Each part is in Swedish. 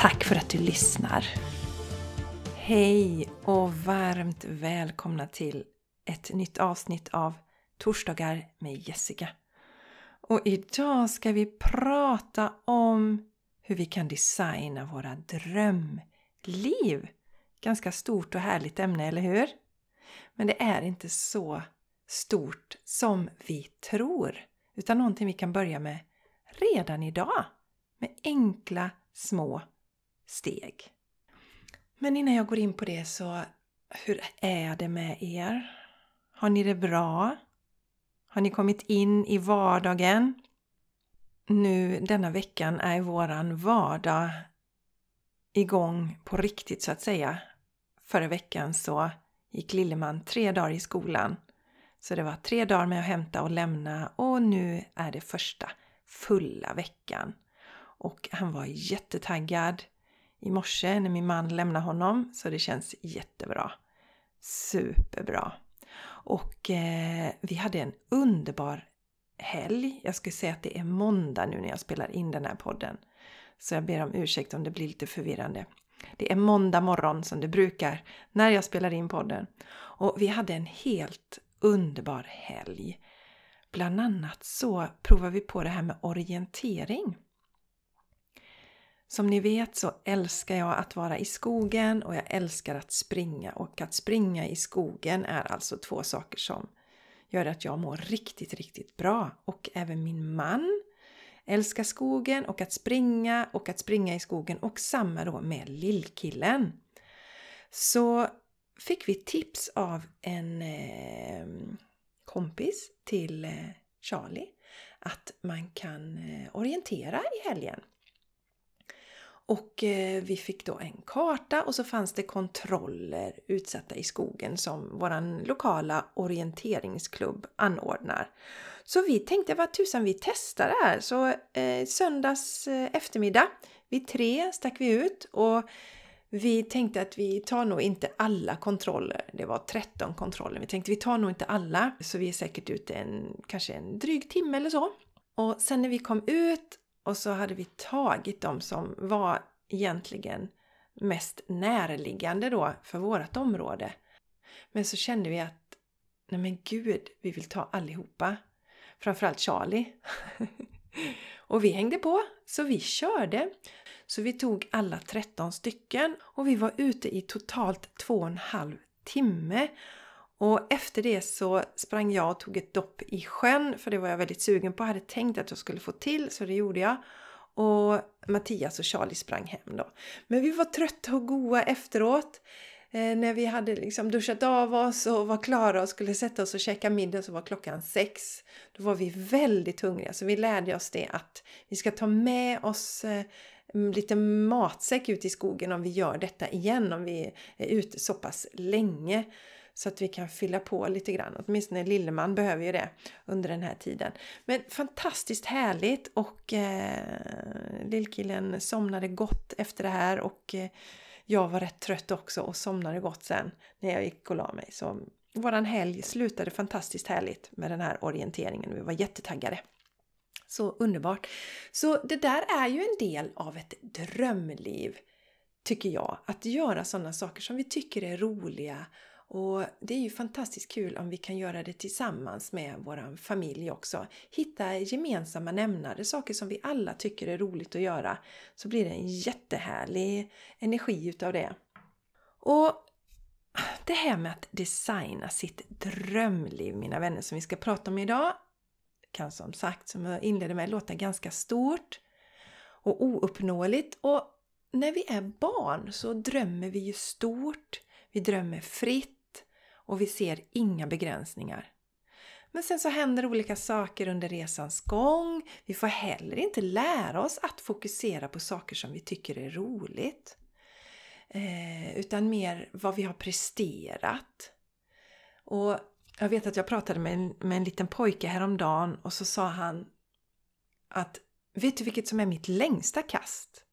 Tack för att du lyssnar! Hej och varmt välkomna till ett nytt avsnitt av Torsdagar med Jessica. Och idag ska vi prata om hur vi kan designa våra drömliv. Ganska stort och härligt ämne, eller hur? Men det är inte så stort som vi tror, utan någonting vi kan börja med redan idag. Med enkla små steg. Men innan jag går in på det så, hur är det med er? Har ni det bra? Har ni kommit in i vardagen? Nu denna veckan är våran vardag igång på riktigt så att säga. Förra veckan så gick Lilleman tre dagar i skolan. Så det var tre dagar med att hämta och lämna och nu är det första fulla veckan. Och han var jättetaggad i morse när min man lämnade honom så det känns jättebra. Superbra! Och eh, vi hade en underbar helg. Jag skulle säga att det är måndag nu när jag spelar in den här podden. Så jag ber om ursäkt om det blir lite förvirrande. Det är måndag morgon som det brukar när jag spelar in podden. Och vi hade en helt underbar helg. Bland annat så provar vi på det här med orientering. Som ni vet så älskar jag att vara i skogen och jag älskar att springa och att springa i skogen är alltså två saker som gör att jag mår riktigt, riktigt bra. Och även min man älskar skogen och att springa och att springa i skogen och samma då med lillkillen. Så fick vi tips av en eh, kompis till eh, Charlie att man kan eh, orientera i helgen. Och eh, vi fick då en karta och så fanns det kontroller utsatta i skogen som våran lokala orienteringsklubb anordnar. Så vi tänkte vad tusan vi testar det här. Så eh, söndags eh, eftermiddag vid tre stack vi ut och vi tänkte att vi tar nog inte alla kontroller. Det var 13 kontroller. Vi tänkte vi tar nog inte alla. Så vi är säkert ute en, kanske en dryg timme eller så. Och sen när vi kom ut och så hade vi tagit de som var egentligen mest närliggande då för vårt område. Men så kände vi att nej men gud, vi vill ta allihopa. Framförallt Charlie. och vi hängde på, så vi körde. Så vi tog alla 13 stycken och vi var ute i totalt två och en halv timme. Och efter det så sprang jag och tog ett dopp i sjön för det var jag väldigt sugen på. Jag hade tänkt att jag skulle få till så det gjorde jag. Och Mattias och Charlie sprang hem då. Men vi var trötta och goa efteråt. Eh, när vi hade liksom duschat av oss och var klara och skulle sätta oss och käka middag så var klockan sex. Då var vi väldigt hungriga så vi lärde oss det att vi ska ta med oss eh, mm, lite matsäck ut i skogen om vi gör detta igen, om vi är ute så pass länge. Så att vi kan fylla på lite grann. Åtminstone Lilleman behöver ju det under den här tiden. Men fantastiskt härligt och eh, lillkillen somnade gott efter det här och eh, jag var rätt trött också och somnade gott sen när jag gick och la mig. Så våran helg slutade fantastiskt härligt med den här orienteringen. Vi var jättetaggade. Så underbart! Så det där är ju en del av ett drömliv, tycker jag. Att göra sådana saker som vi tycker är roliga och det är ju fantastiskt kul om vi kan göra det tillsammans med vår familj också. Hitta gemensamma nämnare, saker som vi alla tycker är roligt att göra. Så blir det en jättehärlig energi utav det. Och det här med att designa sitt drömliv, mina vänner, som vi ska prata om idag, kan som sagt, som jag inledde med, låta ganska stort och ouppnåeligt. Och när vi är barn så drömmer vi ju stort, vi drömmer fritt och vi ser inga begränsningar. Men sen så händer olika saker under resans gång. Vi får heller inte lära oss att fokusera på saker som vi tycker är roligt. Eh, utan mer vad vi har presterat. Och jag vet att jag pratade med en, med en liten pojke häromdagen och så sa han att Vet du vilket som är mitt längsta kast?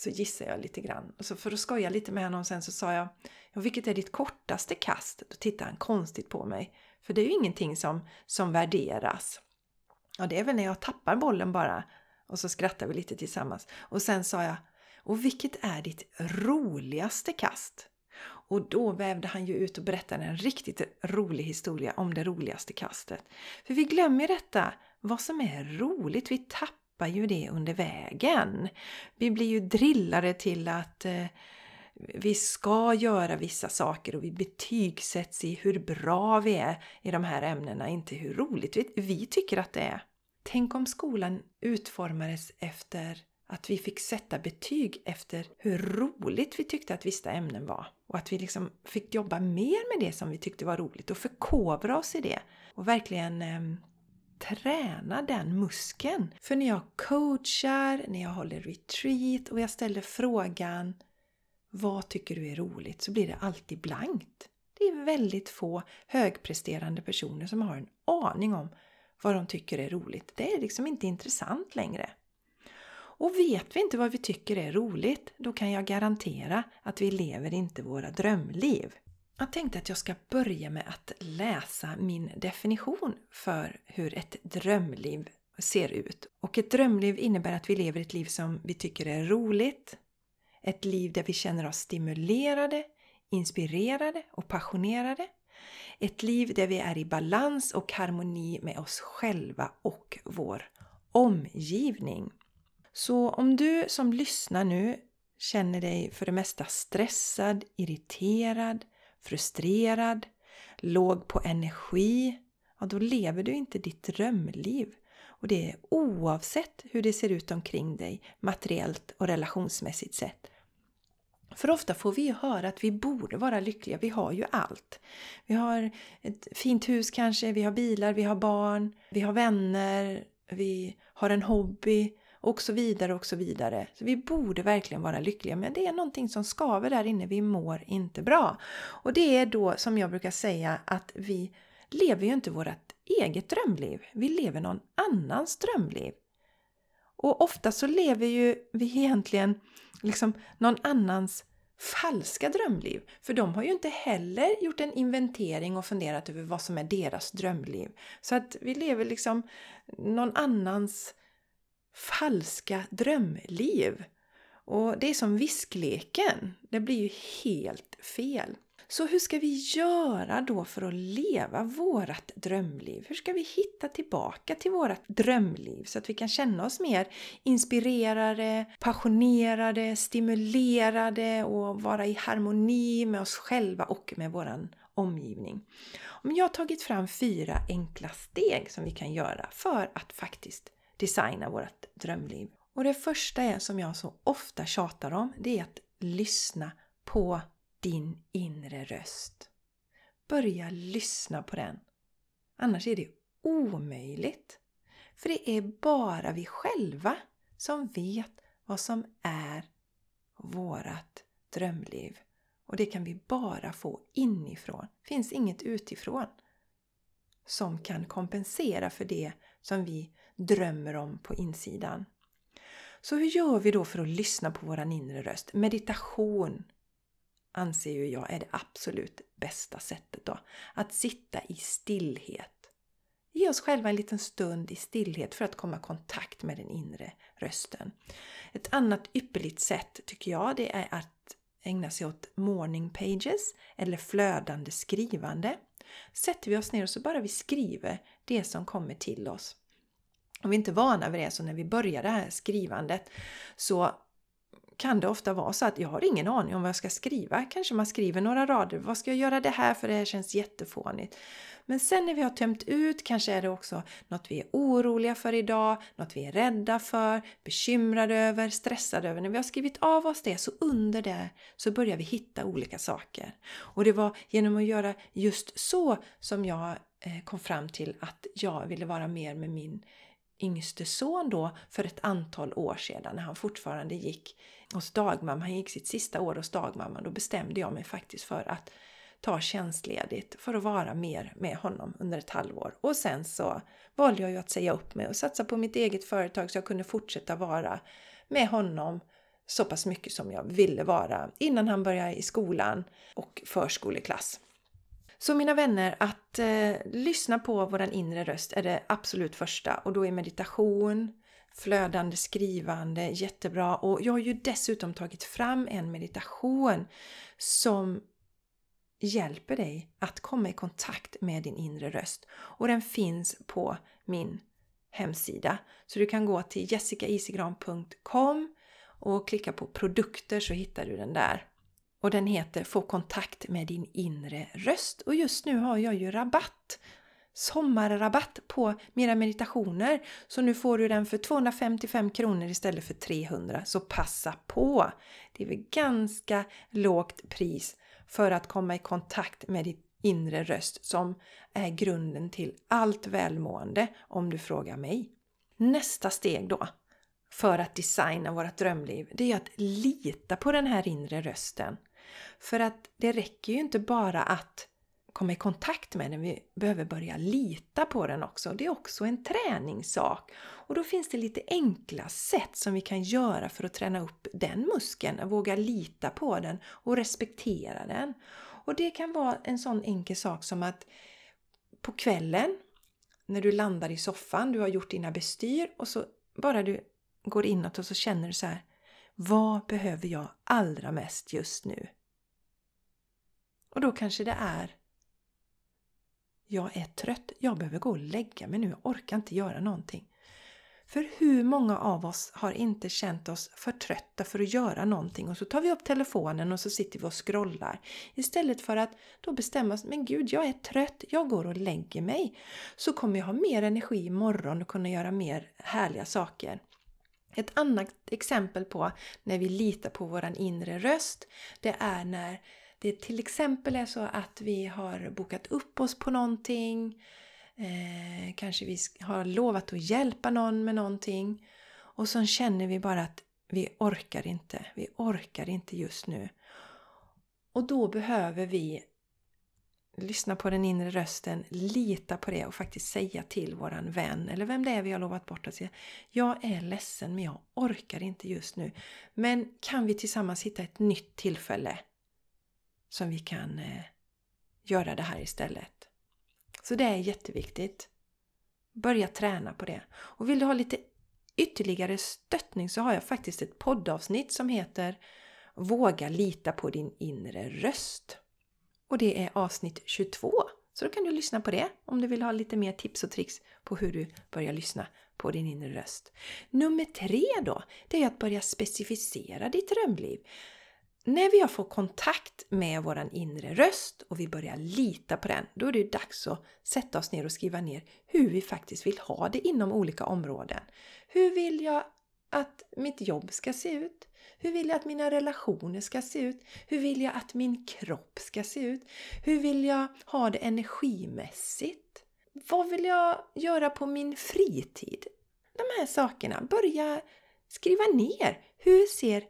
Så gissade jag lite grann. Och så för att skoja lite med honom sen så sa jag ja, Vilket är ditt kortaste kast? Då tittade han konstigt på mig. För det är ju ingenting som, som värderas. Ja, det är väl när jag tappar bollen bara. Och så skrattar vi lite tillsammans. Och sen sa jag Och vilket är ditt roligaste kast? Och då vävde han ju ut och berättade en riktigt rolig historia om det roligaste kastet. För vi glömmer detta, vad som är roligt. Vi tappar ju det under vägen. Vi blir ju drillade till att eh, vi ska göra vissa saker och vi betygsätts i hur bra vi är i de här ämnena, inte hur roligt vi, vi tycker att det är. Tänk om skolan utformades efter att vi fick sätta betyg efter hur roligt vi tyckte att vissa ämnen var. Och att vi liksom fick jobba mer med det som vi tyckte var roligt och förkovra oss i det. Och verkligen eh, träna den muskeln. För när jag coachar, när jag håller retreat och jag ställer frågan Vad tycker du är roligt? så blir det alltid blankt. Det är väldigt få högpresterande personer som har en aning om vad de tycker är roligt. Det är liksom inte intressant längre. Och vet vi inte vad vi tycker är roligt, då kan jag garantera att vi lever inte våra drömliv. Jag tänkte att jag ska börja med att läsa min definition för hur ett drömliv ser ut. Och ett drömliv innebär att vi lever ett liv som vi tycker är roligt. Ett liv där vi känner oss stimulerade, inspirerade och passionerade. Ett liv där vi är i balans och harmoni med oss själva och vår omgivning. Så om du som lyssnar nu känner dig för det mesta stressad, irriterad, frustrerad, låg på energi, ja då lever du inte ditt drömliv. Och det är oavsett hur det ser ut omkring dig materiellt och relationsmässigt sett. För ofta får vi höra att vi borde vara lyckliga, vi har ju allt. Vi har ett fint hus kanske, vi har bilar, vi har barn, vi har vänner, vi har en hobby, och så vidare och så vidare. Så vi borde verkligen vara lyckliga men det är någonting som skaver där inne, vi mår inte bra. Och det är då som jag brukar säga att vi lever ju inte vårt eget drömliv, vi lever någon annans drömliv. Och ofta så lever ju vi egentligen liksom någon annans falska drömliv. För de har ju inte heller gjort en inventering och funderat över vad som är deras drömliv. Så att vi lever liksom någon annans falska drömliv. Och det är som viskleken. Det blir ju helt fel. Så hur ska vi göra då för att leva vårat drömliv? Hur ska vi hitta tillbaka till vårat drömliv så att vi kan känna oss mer inspirerade, passionerade, stimulerade och vara i harmoni med oss själva och med våran omgivning? Jag har tagit fram fyra enkla steg som vi kan göra för att faktiskt designa vårt drömliv. Och det första är som jag så ofta tjatar om, det är att lyssna på din inre röst. Börja lyssna på den. Annars är det omöjligt. För det är bara vi själva som vet vad som är vårat drömliv. Och det kan vi bara få inifrån. Det finns inget utifrån som kan kompensera för det som vi drömmer om på insidan. Så hur gör vi då för att lyssna på våran inre röst? Meditation anser ju jag är det absolut bästa sättet då. Att sitta i stillhet. Ge oss själva en liten stund i stillhet för att komma i kontakt med den inre rösten. Ett annat ypperligt sätt tycker jag det är att ägna sig åt morning pages eller flödande skrivande. Sätter vi oss ner och så bara vi skriver det som kommer till oss. Om vi inte är vana vid det, så när vi börjar det här skrivandet så kan det ofta vara så att jag har ingen aning om vad jag ska skriva. Kanske man skriver några rader. Vad ska jag göra det här för det här känns jättefånigt. Men sen när vi har tömt ut kanske är det också något vi är oroliga för idag, något vi är rädda för, bekymrade över, stressade över. När vi har skrivit av oss det så under det så börjar vi hitta olika saker. Och det var genom att göra just så som jag eh, kom fram till att jag ville vara mer med min yngste son då för ett antal år sedan när han fortfarande gick hos dagmamma. Han gick sitt sista år hos dagmamma. Då bestämde jag mig faktiskt för att ta tjänstledigt för att vara mer med honom under ett halvår. Och sen så valde jag ju att säga upp mig och satsa på mitt eget företag så jag kunde fortsätta vara med honom så pass mycket som jag ville vara innan han började i skolan och förskoleklass. Så mina vänner, att eh, lyssna på våran inre röst är det absolut första och då är meditation, flödande skrivande jättebra och jag har ju dessutom tagit fram en meditation som hjälper dig att komma i kontakt med din inre röst och den finns på min hemsida. Så du kan gå till jessicaisigran.com och klicka på produkter så hittar du den där. Och den heter Få kontakt med din inre röst. Och just nu har jag ju rabatt! Sommarrabatt på mina meditationer. Så nu får du den för 255 kronor istället för 300. Så passa på! Det är väl ganska lågt pris för att komma i kontakt med din inre röst som är grunden till allt välmående om du frågar mig. Nästa steg då för att designa vårt drömliv, det är att lita på den här inre rösten. För att det räcker ju inte bara att komma i kontakt med den, vi behöver börja lita på den också. Det är också en träningssak. Och då finns det lite enkla sätt som vi kan göra för att träna upp den muskeln, våga lita på den och respektera den. Och det kan vara en sån enkel sak som att på kvällen när du landar i soffan, du har gjort dina bestyr och så bara du går inåt och så känner du så här. Vad behöver jag allra mest just nu? Och då kanske det är Jag är trött, jag behöver gå och lägga mig nu, jag orkar inte göra någonting. För hur många av oss har inte känt oss för trötta för att göra någonting och så tar vi upp telefonen och så sitter vi och scrollar. Istället för att då bestämma oss, men gud jag är trött, jag går och lägger mig. Så kommer jag ha mer energi imorgon och kunna göra mer härliga saker. Ett annat exempel på när vi litar på våran inre röst, det är när det till exempel är så att vi har bokat upp oss på någonting, eh, kanske vi har lovat att hjälpa någon med någonting och så känner vi bara att vi orkar inte, vi orkar inte just nu. Och då behöver vi lyssna på den inre rösten, lita på det och faktiskt säga till våran vän eller vem det är vi har lovat bort att säga Jag är ledsen men jag orkar inte just nu. Men kan vi tillsammans hitta ett nytt tillfälle som vi kan eh, göra det här istället? Så det är jätteviktigt. Börja träna på det. Och vill du ha lite ytterligare stöttning så har jag faktiskt ett poddavsnitt som heter Våga lita på din inre röst. Och det är avsnitt 22. Så då kan du lyssna på det om du vill ha lite mer tips och tricks på hur du börjar lyssna på din inre röst. Nummer tre då, det är att börja specificera ditt drömliv. När vi har fått kontakt med våran inre röst och vi börjar lita på den, då är det dags att sätta oss ner och skriva ner hur vi faktiskt vill ha det inom olika områden. Hur vill jag att mitt jobb ska se ut? Hur vill jag att mina relationer ska se ut? Hur vill jag att min kropp ska se ut? Hur vill jag ha det energimässigt? Vad vill jag göra på min fritid? De här sakerna. Börja skriva ner. Hur ser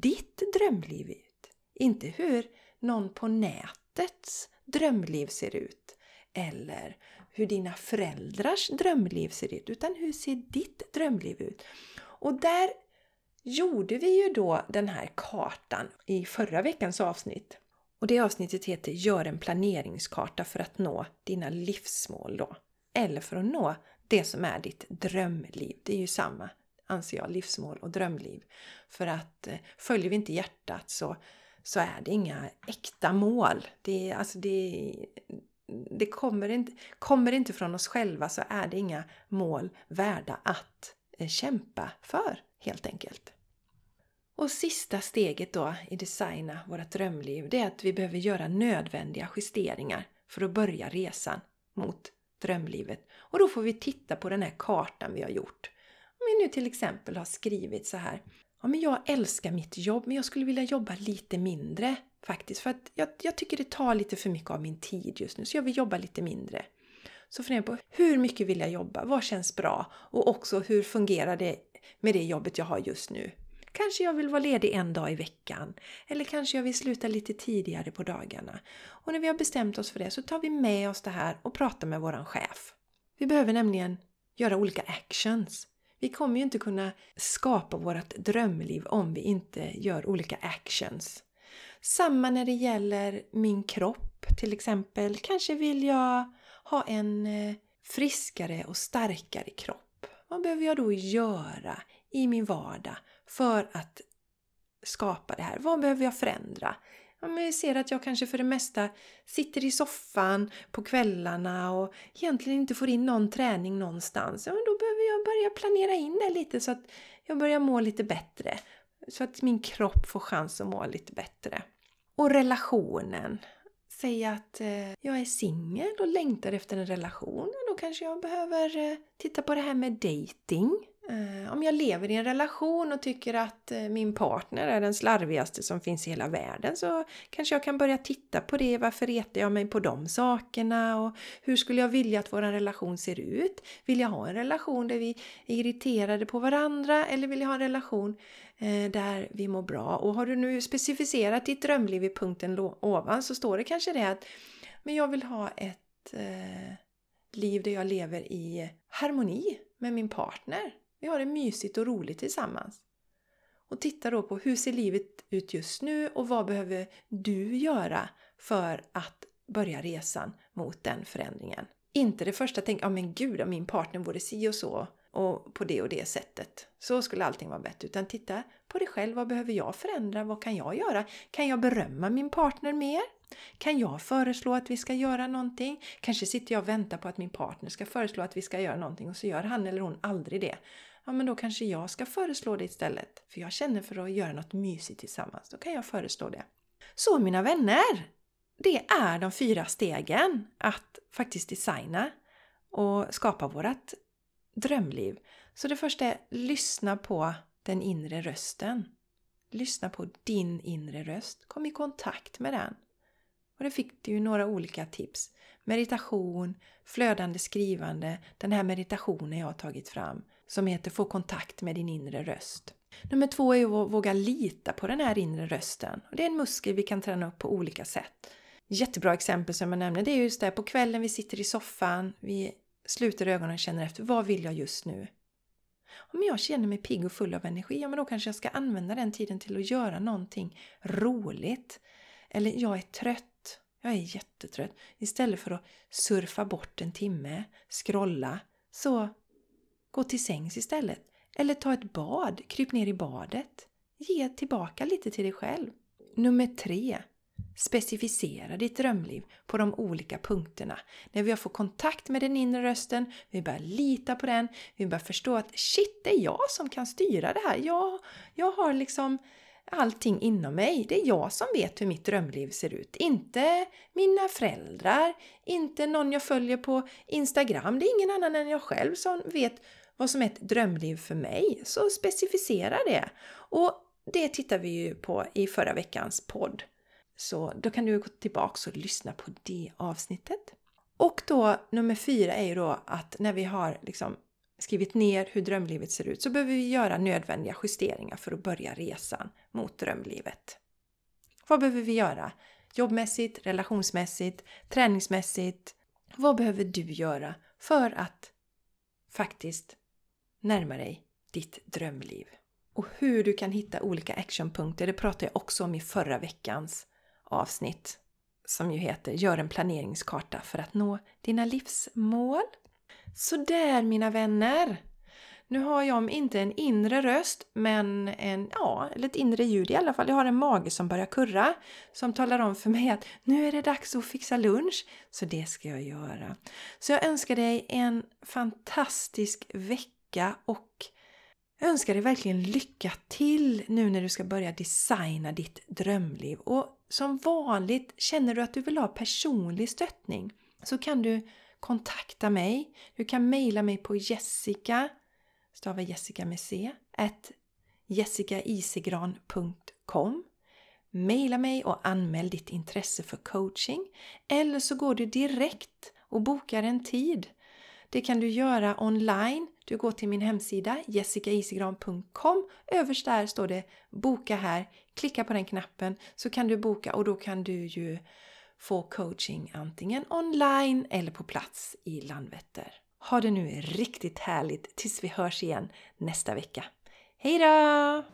ditt drömliv ut? Inte hur någon på nätets drömliv ser ut. Eller hur dina föräldrars drömliv ser ut. Utan hur ser ditt drömliv ut? Och där gjorde vi ju då den här kartan i förra veckans avsnitt. Och det avsnittet heter Gör en planeringskarta för att nå dina livsmål då. Eller för att nå det som är ditt drömliv. Det är ju samma, anser jag, livsmål och drömliv. För att eh, följer vi inte hjärtat så, så är det inga äkta mål. Det, alltså det, det kommer, inte, kommer inte från oss själva så är det inga mål värda att eh, kämpa för helt enkelt. Och sista steget då i designa vårt drömliv, det är att vi behöver göra nödvändiga justeringar för att börja resan mot drömlivet. Och då får vi titta på den här kartan vi har gjort. Om vi nu till exempel har skrivit så här. Ja, men jag älskar mitt jobb men jag skulle vilja jobba lite mindre Faktiskt, för att jag, jag tycker det tar lite för mycket av min tid just nu, så jag vill jobba lite mindre. Så fundera på hur mycket vill jag jobba? Vad känns bra? Och också hur fungerar det med det jobbet jag har just nu? Kanske jag vill vara ledig en dag i veckan. Eller kanske jag vill sluta lite tidigare på dagarna. Och när vi har bestämt oss för det så tar vi med oss det här och pratar med våran chef. Vi behöver nämligen göra olika actions. Vi kommer ju inte kunna skapa vårt drömliv om vi inte gör olika actions. Samma när det gäller min kropp till exempel. Kanske vill jag ha en eh, friskare och starkare kropp. Vad behöver jag då göra i min vardag för att skapa det här? Vad behöver jag förändra? Om jag ser att jag kanske för det mesta sitter i soffan på kvällarna och egentligen inte får in någon träning någonstans. Ja, då behöver jag börja planera in det lite så att jag börjar må lite bättre. Så att min kropp får chans att må lite bättre. Och relationen. Säg att eh, jag är singel och längtar efter en relation. Då kanske jag behöver eh, titta på det här med dating. Eh, om jag lever i en relation och tycker att eh, min partner är den slarvigaste som finns i hela världen så kanske jag kan börja titta på det. Varför retar jag mig på de sakerna? Och hur skulle jag vilja att vår relation ser ut? Vill jag ha en relation där vi är irriterade på varandra eller vill jag ha en relation eh, där vi mår bra? Och har du nu specificerat ditt drömliv i punkten ovan så står det kanske det att men jag vill ha ett liv där jag lever i harmoni med min partner. Vi har det mysigt och roligt tillsammans. Och titta då på hur ser livet ut just nu och vad behöver du göra för att börja resan mot den förändringen. Inte det första tänk, ja men gud om min partner vore si och så och på det och det sättet. Så skulle allting vara bättre. Utan titta på dig själv. Vad behöver jag förändra? Vad kan jag göra? Kan jag berömma min partner mer? Kan jag föreslå att vi ska göra någonting? Kanske sitter jag och väntar på att min partner ska föreslå att vi ska göra någonting och så gör han eller hon aldrig det ja men då kanske jag ska föreslå det istället. För jag känner för att göra något mysigt tillsammans. Då kan jag föreslå det. Så mina vänner! Det är de fyra stegen att faktiskt designa och skapa vårt drömliv. Så det första är lyssna på den inre rösten. Lyssna på din inre röst. Kom i kontakt med den. Och det fick du ju några olika tips. Meditation, flödande skrivande, den här meditationen jag har tagit fram som heter Få kontakt med din inre röst. Nummer två är att våga lita på den här inre rösten. det är en muskel vi kan träna upp på olika sätt. Jättebra exempel som jag nämnde, det är just det på kvällen vi sitter i soffan, vi sluter ögonen och känner efter vad vill jag just nu? Om jag känner mig pigg och full av energi, ja men då kanske jag ska använda den tiden till att göra någonting roligt. Eller jag är trött, jag är jättetrött. Istället för att surfa bort en timme, scrolla, så Gå till sängs istället. Eller ta ett bad, kryp ner i badet. Ge tillbaka lite till dig själv. Nummer tre. Specificera ditt drömliv på de olika punkterna. När vi har fått kontakt med den inre rösten, vi börjar lita på den, vi börjar förstå att shit, det är jag som kan styra det här. Jag, jag har liksom allting inom mig. Det är jag som vet hur mitt drömliv ser ut. Inte mina föräldrar, inte någon jag följer på Instagram. Det är ingen annan än jag själv som vet vad som är ett drömliv för mig, så specificera det. Och det tittar vi ju på i förra veckans podd. Så då kan du gå tillbaka och lyssna på det avsnittet. Och då nummer fyra är ju då att när vi har liksom skrivit ner hur drömlivet ser ut så behöver vi göra nödvändiga justeringar för att börja resan mot drömlivet. Vad behöver vi göra? Jobbmässigt, relationsmässigt, träningsmässigt. Vad behöver du göra för att faktiskt närma dig ditt drömliv. Och hur du kan hitta olika actionpunkter, det pratade jag också om i förra veckans avsnitt som ju heter Gör en planeringskarta för att nå dina livsmål. Så där mina vänner! Nu har jag inte en inre röst, men en, ja, eller ett inre ljud i alla fall. Jag har en mage som börjar kurra, som talar om för mig att nu är det dags att fixa lunch. Så det ska jag göra. Så jag önskar dig en fantastisk vecka vecka och jag önskar dig verkligen lycka till nu när du ska börja designa ditt drömliv. Och som vanligt, känner du att du vill ha personlig stöttning så kan du kontakta mig. Du kan mejla mig på jessica, stava jessica med c, at jessicaisigran.com Maila mig och anmäl ditt intresse för coaching. Eller så går du direkt och bokar en tid. Det kan du göra online. Du går till min hemsida jessicaisigran.com. Överst där står det Boka här. Klicka på den knappen så kan du boka och då kan du ju få coaching antingen online eller på plats i Landvetter. Ha det nu riktigt härligt tills vi hörs igen nästa vecka. Hejdå!